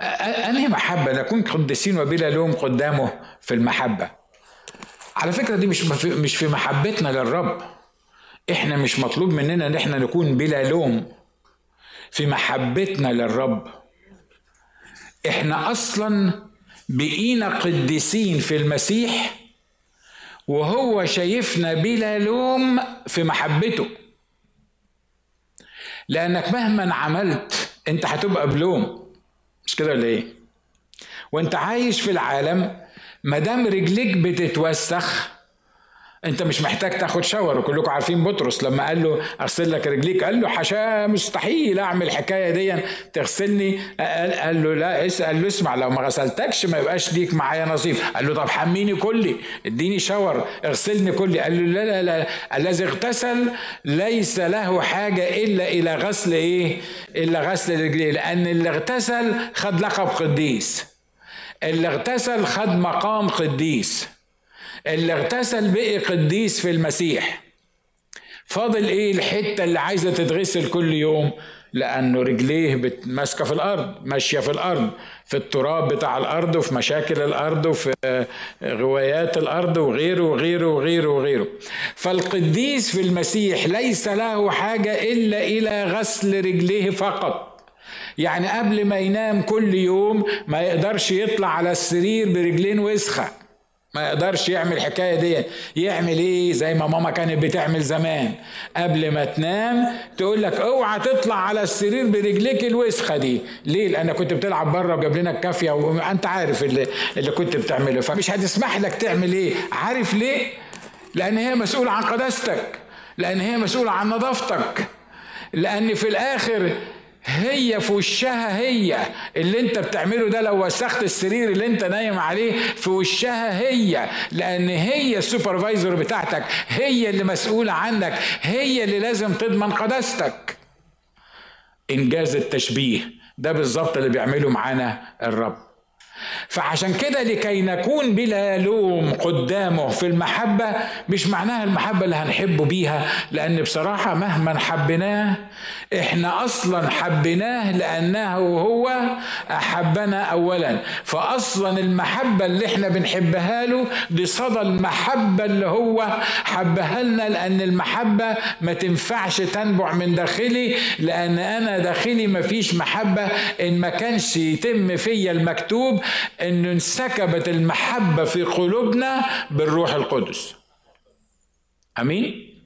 أنهي محبة؟ نكون قديسين وبلا لوم قدامه في المحبة. على فكرة دي مش مش في محبتنا للرب. إحنا مش مطلوب مننا إن إحنا نكون بلا لوم في محبتنا للرب. إحنا أصلا بقينا قديسين في المسيح وهو شايفنا بلا لوم في محبته. لأنك مهما عملت انت هتبقى بلوم. مش كده ولا إيه؟ وانت عايش في العالم ما دام رجليك بتتوسخ انت مش محتاج تاخد شاور وكلكم عارفين بطرس. لما قال له اغسل لك رجليك قال له حشا مستحيل أعمل الحكاية دي. تغسلني. قال, له لا اسال له اسمع لو ما غسلتكش ما يبقاش ليك معايا نصيب. قال له طب حميني كلي اديني شاور اغسلني كلي. قال له لا لا لا الذي اغتسل ليس له حاجة إلا إلى غسل إيه؟ إلا غسل رجليه لأن اللي اغتسل خد لقب قديس. اللي اغتسل خد مقام قديس. اللي اغتسل بقي قديس في المسيح. فاضل إيه الحتة اللي عايزة تتغسل كل يوم؟ لأنه رجليه ماسكة في الأرض ماشية في الأرض في التراب بتاع الأرض وفي مشاكل الأرض وفي غوايات الأرض وغيره وغيره وغيره وغيره. فالقديس في المسيح ليس له حاجة إلا إلى غسل رجليه فقط. يعني قبل ما ينام كل يوم ما يقدرش يطلع على السرير برجلين وسخة. ما يقدرش يعمل الحكاية دي. يعمل إيه؟ زي ما ماما كانت بتعمل زمان. قبل ما تنام تقول لك اوعى تطلع على السرير برجليك الوسخة دي. ليه؟ لأن كنت بتلعب بره وجاب لنا الكافية وانت عارف اللي, اللي كنت بتعمله. فمش هتسمح لك تعمل إيه. عارف ليه؟ لأن هي مسؤولة عن قداستك. لأن هي مسؤولة عن نظافتك. لأن في الآخر هي في وشها هي. اللي انت بتعمله ده لو وسخت السرير اللي انت نايم عليه في وشها هي. لأن هي السوبرفايزر بتاعتك. هي اللي مسؤولة عنك. هي اللي لازم تضمن قداستك. إنجاز التشبيه. ده بالظبط اللي بيعمله معانا الرب. فعشان كده لكي نكون بلا لوم قدامه في المحبة مش معناها المحبة اللي هنحبه بيها. لأن بصراحة مهما حبيناه إحنا أصلا حبيناه لأنه هو أحبنا أولا. فأصلا المحبة اللي إحنا بنحبها له دي صدى المحبة اللي هو حبها لنا لأن المحبة ما تنفعش تنبع من داخلي لأن أنا داخلي مفيش محبة. إن ما كانش يتم فيا المكتوب إنه انسكبت المحبة في قلوبنا بالروح القدس. أمين؟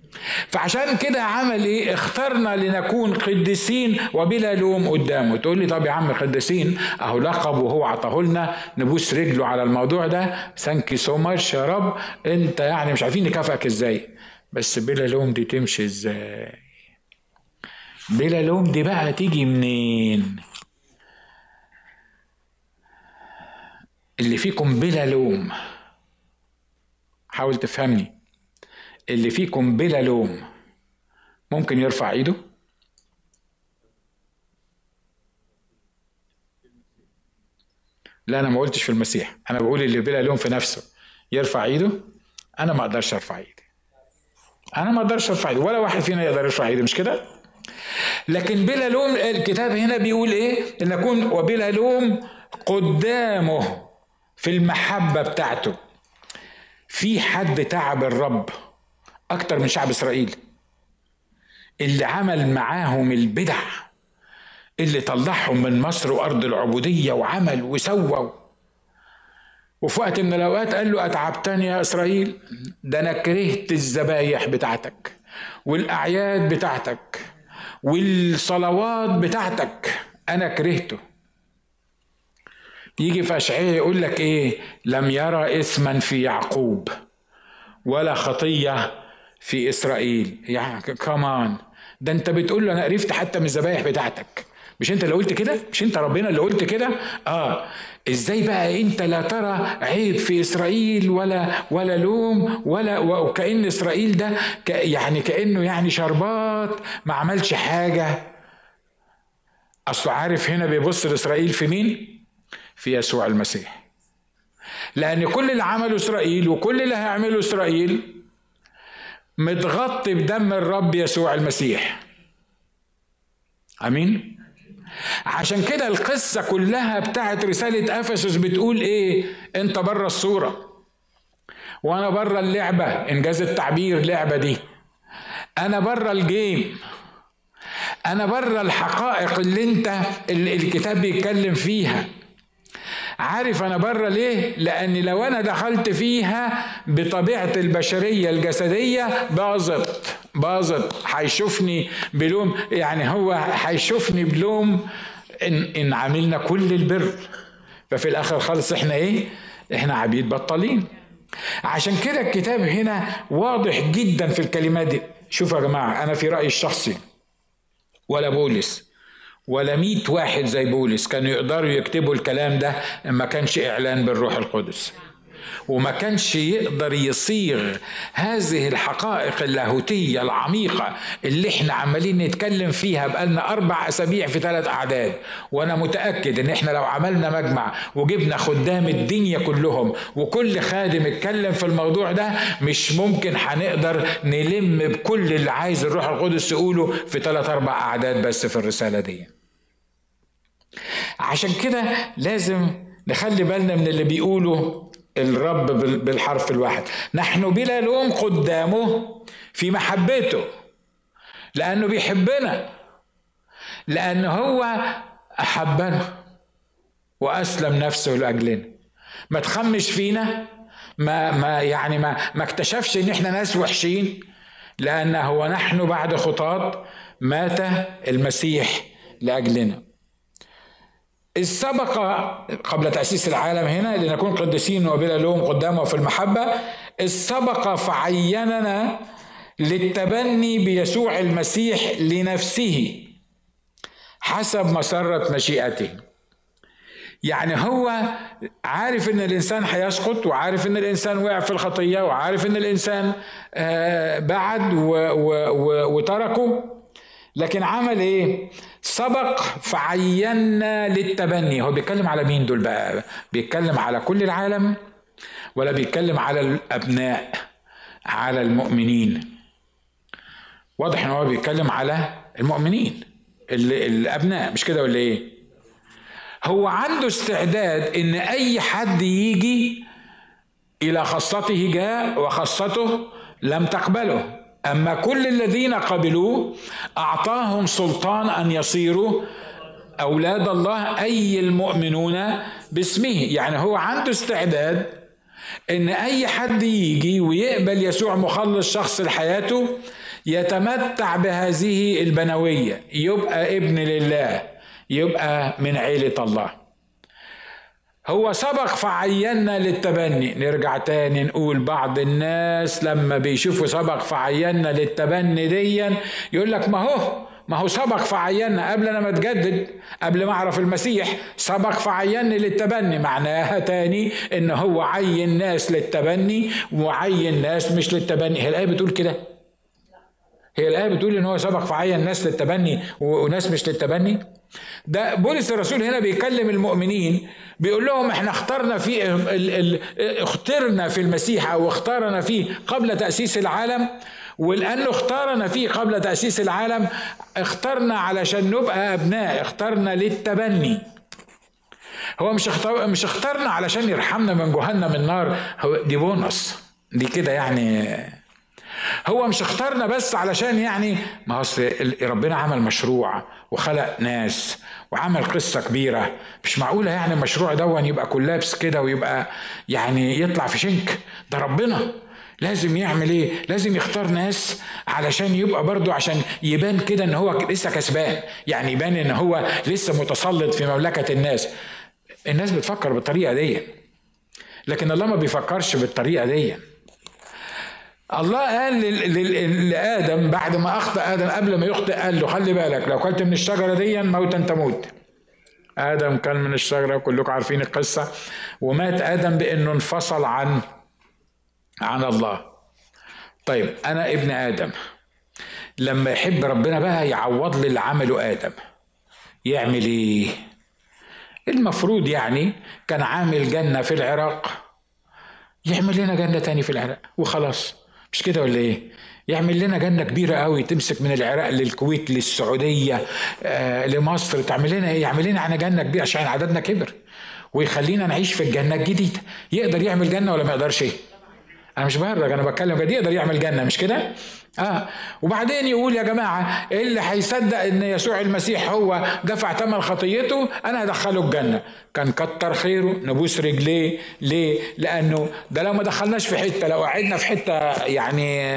فعشان كده عمل إيه اخترنا لنكون قديسين وبلا لوم قدامه؟ تقول لي طب يا عم قديسين أهو لقب وهو عطاه لنا نبوس رجله على الموضوع ده. thanks so much يا رب. أنت يعني مش عارفين نكافئك إزاي. بس بلا لوم دي تمشي إزاي؟ بلا لوم دي بقى تيجي منين؟ اللي فيكم بلا لوم. حاول تفهمني. اللي فيكم بلا لوم. ممكن يرفع ايده. لا أنا ما قلتش في المسيح. أنا بقول اللي بلا لوم في نفسه. يرفع ايده. أنا ما أقدرش أرفع ايدي. أنا ما أقدرش أرفع ايدي. ولا واحد فينا يقدر يرفع ايده مش كده؟ لكن بلا لوم الكتاب هنا بيقول إيه؟ إن نكون وبلا لوم قدامه في المحبة بتاعته. في حد تعب الرب. أكتر من شعب إسرائيل. اللي عمل معاهم البدع اللي طلعهم من مصر وأرض العبودية وعمل وسوى وفي وقت من الأوقات قال له أتعبتني يا إسرائيل؟ ده أنا كرهت الذبايح بتاعتك والأعياد بتاعتك والصلوات بتاعتك أنا كرهته. يجي في أشعية يقول لك إيه؟ لم يرى إثما في يعقوب ولا خطية في إسرائيل. يعني كمان ده أنت بتقول له أنا قرفت حتى من الذبايح بتاعتك. مش أنت اللي قلت كده؟ مش أنت ربنا اللي قلت كده؟ آه. إزاي بقى أنت لا ترى عيب في إسرائيل ولا ولا لوم ولا وكأن إسرائيل ده يعني كأنه يعني شربات ما عملش حاجة. اصله عارف هنا بيبص لإسرائيل في مين؟ في يسوع المسيح. لأن كل اللي عمله إسرائيل وكل اللي هيعمله إسرائيل متغطي بدم الرب يسوع المسيح. آمين؟ عشان كده القصة كلها بتاعت رسالة أفسس بتقول إيه؟ أنت بره الصورة. وأنا بره اللعبة إنجاز التعبير اللعبه دي. أنا بره الجيم. أنا بره الحقائق اللي أنت اللي الكتاب بيتكلم فيها. عارف أنا بره ليه؟ لأن لو أنا دخلت فيها بطبيعة البشرية الجسدية باظت باظت. هيشوفني بلوم يعني هو هيشوفني بلوم إن إن عملنا كل البر. ففي الآخر خالص إحنا إيه؟ إحنا عبيد بطالين عشان كده الكتاب هنا واضح جدا في الكلمات دي. شوفوا يا جماعة أنا في رأيي الشخصي. ولا بولس. ولا مئة واحد زي بولس كانوا يقدروا يكتبوا الكلام ده ما كانش إعلان بالروح القدس. وما كانش يقدر يصيغ هذه الحقائق اللاهوتية العميقة اللي إحنا عمالين نتكلم فيها بقالنا أربع أسابيع في ثلاث أعداد. وأنا متأكد إن إحنا لو عملنا مجمع وجبنا خدام الدنيا كلهم وكل خادم اتكلم في الموضوع ده مش ممكن هنقدر نلم بكل اللي عايز الروح القدس يقوله في ثلاث أربع أعداد بس في الرسالة دي. عشان كده لازم نخلي بالنا من اللي بيقوله الرب بالحرف الواحد. نحن بلا لوم قدامه في محبته لأنه بيحبنا لأنه هو أحبنا وأسلم نفسه لأجلنا. ما تخمش فينا ما ما يعني ما ما اكتشفش إن إحنا ناس وحشين لأن هو نحن بعد خطاة مات المسيح لأجلنا. السبق قبل تأسيس العالم هنا لنكون قديسين وبلا لوم قدامه في المحبة السبق فعيننا للتبني بيسوع المسيح لنفسه حسب مسرة مشيئته. يعني هو عارف إن الإنسان هيسقط وعارف إن الإنسان وقع في الخطية وعارف إن الإنسان آه، بعد وتركه. لكن عمل إيه؟ سبق فعينا للتبني. هو بيتكلم على مين دول بقى؟ بيتكلم على كل العالم ولا بيتكلم على الأبناء على المؤمنين؟ واضح إن هو بيتكلم على المؤمنين الأبناء مش كده ولا إيه؟ هو عنده استعداد إن أي حد يجي إلى خاصته جاء وخاصته لم تقبله. أما كل الذين قبلوه أعطاهم سلطان أن يصيروا أولاد الله أي المؤمنون باسمه. يعني هو عنده استعداد إن أي حد يجي ويقبل يسوع مخلص شخص لحياته يتمتع بهذه البنوية. يبقى ابن لله يبقى من عيلة الله. هو سبق فعينا للتبني. نرجع تاني نقول بعض الناس لما بيشوفوا سبق فعينا للتبني ديا. يقول لك ما هو؟ ما هو سبق فعينا قبل أنا ما أتجدد قبل ما أعرف المسيح سبق فعيني للتبني. معناها تاني إن هو عين ناس للتبني وعين ناس مش للتبني. هي الآية بتقول كده. هي الآية بتقول إن هو سبق فعين ناس للتبني وناس مش للتبني. ده بولس الرسول هنا بيكلم المؤمنين بيقول لهم إحنا اخترنا في اخترنا في المسيح أو اختارنا فيه قبل تأسيس العالم. ولأنه اختارنا فيه قبل تأسيس العالم اخترنا علشان نبقى أبناء اخترنا للتبني. هو مش اختار مش اخترنا علشان يرحمنا من جهنم النار هو دي بونص. دي كده يعني. هو مش اختارنا بس علشان يعني ما أصل ربنا عمل مشروع وخلق ناس وعمل قصة كبيرة. مش معقولة يعني المشروع دون يبقى كلابس كده ويبقى يعني يطلع في شنك. ده ربنا. لازم يعمل إيه؟ لازم يختار ناس علشان يبقى برضه عشان يبان كده إن هو لسه كسبان. يعني يبان إن هو لسه متسلط في مملكة الناس. الناس بتفكر بالطريقة دي. لكن الله ما بيفكرش بالطريقة دي. الله قال لآدم بعد ما أخطأ آدم قبل ما يخطئ قال له خلي بالك لو كلت من الشجرة دي موتا تموت آدم كان من الشجرة كلكم عارفين القصة. ومات آدم بأنه انفصل عن عن الله. طيب أنا ابن آدم. لما يحب ربنا بقى يعوض لي اللي عمله آدم. يعمل إيه؟ المفروض يعني كان عامل جنة في العراق. يعمل لنا جنة تاني في العراق وخلاص. مش كده ولا إيه؟ يعمل لنا جنة كبيرة قوي تمسك من العراق للكويت للسعودية آه لمصر. تعمل لنا إيه؟ يعمل لنا إحنا جنة كبيرة عشان عددنا كبر ويخلينا نعيش في الجنة الجديدة. يقدر يعمل جنة ولا ما يقدرش إيه؟ أنا مش بهرج أنا بتكلم جد يقدر يعمل جنة مش كده؟ آه. وبعدين يقول يا جماعة اللي هيصدق إن يسوع المسيح هو دفع ثمن خطيته؟ أنا هدخله الجنة. كان كتر خيره نبوس رجليه. ليه؟ لأنه ده لو ما دخلناش في حتة لو قعدنا في حتة يعني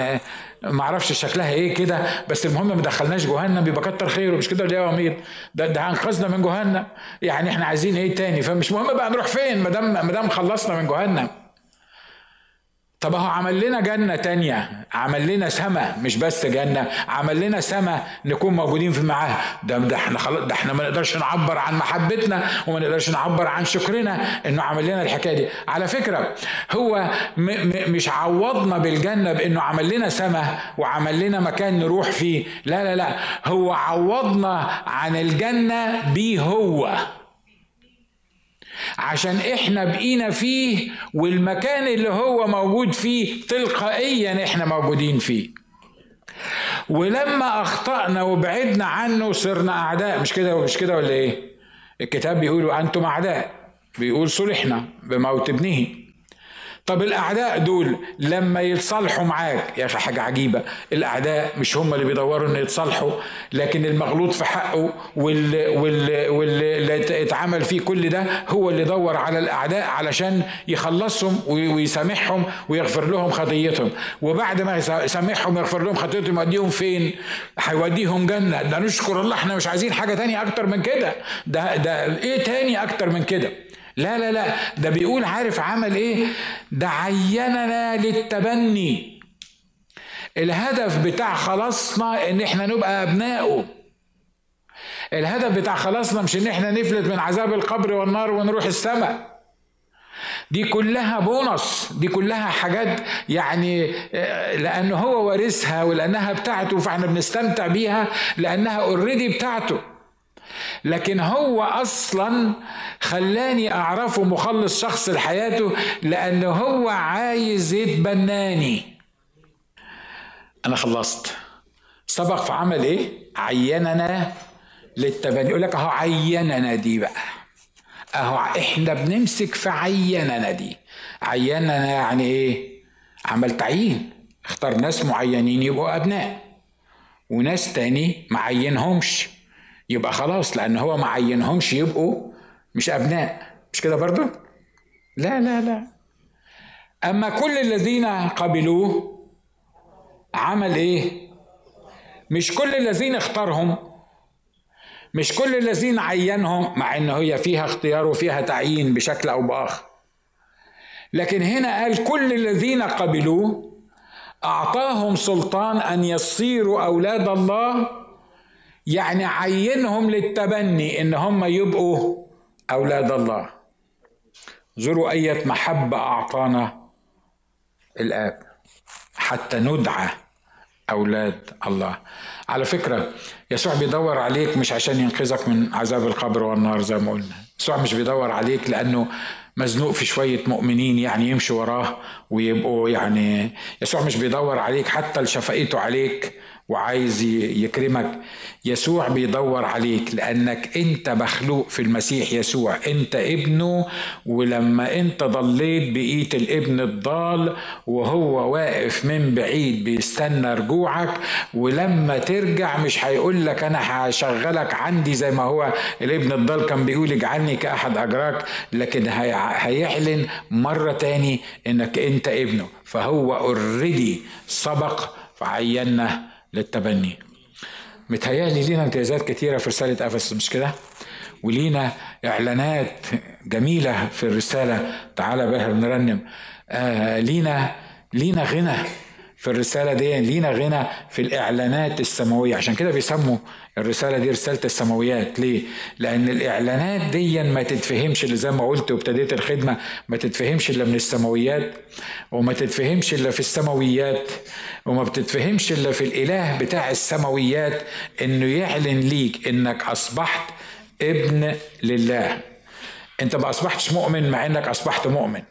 ما أعرفش شكلها إيه كده بس المهم ما دخلناش جهنم يبقى كتر خيره مش كده ولا يا أمير؟ ده ده انقذنا من جهنم. يعني إحنا عايزين إيه تاني؟ فمش مهم بقى نروح فين ما دام ما دام خلصنا من جهنم. طب هو عمل لنا جنة تانية عمل لنا سماء مش بس جنة عمل لنا سماء نكون موجودين في معاه ده, ده إحنا خلاص ده إحنا ما نقدرش نعبر عن محبتنا وما نقدرش نعبر عن شكرنا انه عمل لنا الحكاية دي. على فكرة هو م م مش عوضنا بالجنة بانه عمل لنا سماء وعمل لنا مكان نروح فيه. لا لا لا هو عوضنا عن الجنة بيه هو. عشان إحنا بقينا فيه والمكان اللي هو موجود فيه تلقائيا إحنا موجودين فيه. ولما أخطأنا وبعدنا عنه صرنا أعداء. مش كده مش كده ولا إيه؟ الكتاب بيقول أنتم أعداء. بيقول صلحنا بموت ابنه. طب الأعداء دول لما يتصالحوا معاك يا أخي حاجة عجيبة الأعداء مش هم اللي بيدوروا إن يتصالحوا لكن المغلوط في حقه واللي واللي اتعمل فيه كل ده هو اللي دور على الأعداء علشان يخلصهم ويسامحهم ويغفر لهم خطيتهم وبعد ما يسامحهم ويغفر لهم خطيتهم يوديهم فين؟ هيوديهم جنة. ده نشكر الله إحنا مش عايزين حاجة تانية أكتر من كده. ده ده إيه تاني أكتر من كده؟ لا لا لا. ده بيقول عارف عمل إيه؟ ده عيننا للتبني. الهدف بتاع خلاصنا إن إحنا نبقى ابنائه الهدف بتاع خلاصنا مش إن إحنا نفلت من عذاب القبر والنار ونروح السماء. دي كلها بونص دي كلها حاجات يعني لأنه هو وارثها ولأنها بتاعته فإحنا بنستمتع بيها لأنها اوريدي بتاعته. لكن هو أصلا خلاني أعرفه مخلص شخص لحياته لأنه هو عايز يتبناني. أنا خلصت. سبق في عمل إيه؟ عيننا للتبني. يقول لك أهو عيننا دي بقى. أهو إحنا بنمسك في عيننا دي. عيننا يعني إيه؟ عمل تعيين. اختار ناس معينين يبقوا أبناء. وناس تاني معينهمش يبقى خلاص لأن هو ما عينهمش يبقوا مش أبناء. مش كده برضو؟ لا لا لا. أما كل الذين قبلوه عمل إيه؟ مش كل الذين اختارهم مش كل الذين عينهم مع إن هي فيها اختيار وفيها تعيين بشكل أو بآخر. لكن هنا قال كل الذين قبلوه أعطاهم سلطان أن يصيروا أولاد الله يعني عينهم للتبني إن هم يبقوا أولاد الله. زوروا أية محبة أعطانا الآب حتى ندعى أولاد الله. على فكرة يسوع بيدور عليك مش عشان ينقذك من عذاب القبر والنار زي ما قلنا. يسوع مش بيدور عليك لأنه مزنوق في شوية مؤمنين يعني يمشوا وراه ويبقوا يعني. يسوع مش بيدور عليك حتى لشفقته عليك وعايز يكرمك. يسوع بيدور عليك لأنك أنت مخلوق في المسيح يسوع. أنت ابنه ولما أنت ضليت بقيت الابن الضال وهو واقف من بعيد بيستنى رجوعك. ولما ترجع مش هيقول لك أنا هشغلك عندي زي ما هو الابن الضال كان بيقول اجعلني كأحد اجراك لكن هيعلن مرة تاني إنك أنت ابنه. فهو اوريدي سبق فعينا للتبني. متهيألي لينا امتيازات كتيرة في رسالة أفسس مش كده؟ ولينا إعلانات جميلة في الرسالة. تعالى بها بنرنم آه لينا لينا غنى في الرسالة دي لينا غنى في الإعلانات السماوية. عشان كده بيسموا الرسالة دي رسالة السماويات. ليه؟ لأن الإعلانات دي ما تتفهمش اللي زي ما قلت وابتديت الخدمة ما تتفهمش إلا من السماويات وما تتفهمش إلا في السماويات وما بتتفهمش إلا في الإله بتاع السماويات إنه يعلن ليك إنك أصبحت ابن لله. أنت ما أصبحتش مؤمن مع إنك أصبحت مؤمن.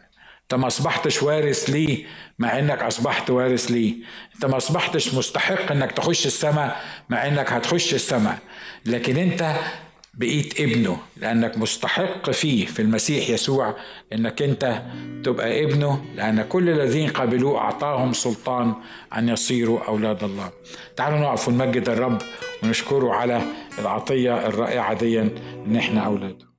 انت ما اصبحتش وارث ليه مع انك اصبحت وارث ليه؟ انت ما اصبحتش مستحق انك تخش السماء مع انك هتخش السماء. لكن انت بقيت ابنه لانك مستحق فيه في المسيح يسوع انك انت تبقى ابنه لأن كل الذين قبلوه اعطاهم سلطان ان يصيروا أولاد الله. تعالوا نقف ونمجد الرب ونشكره على العطية الرائعة دي إن إحنا اولاده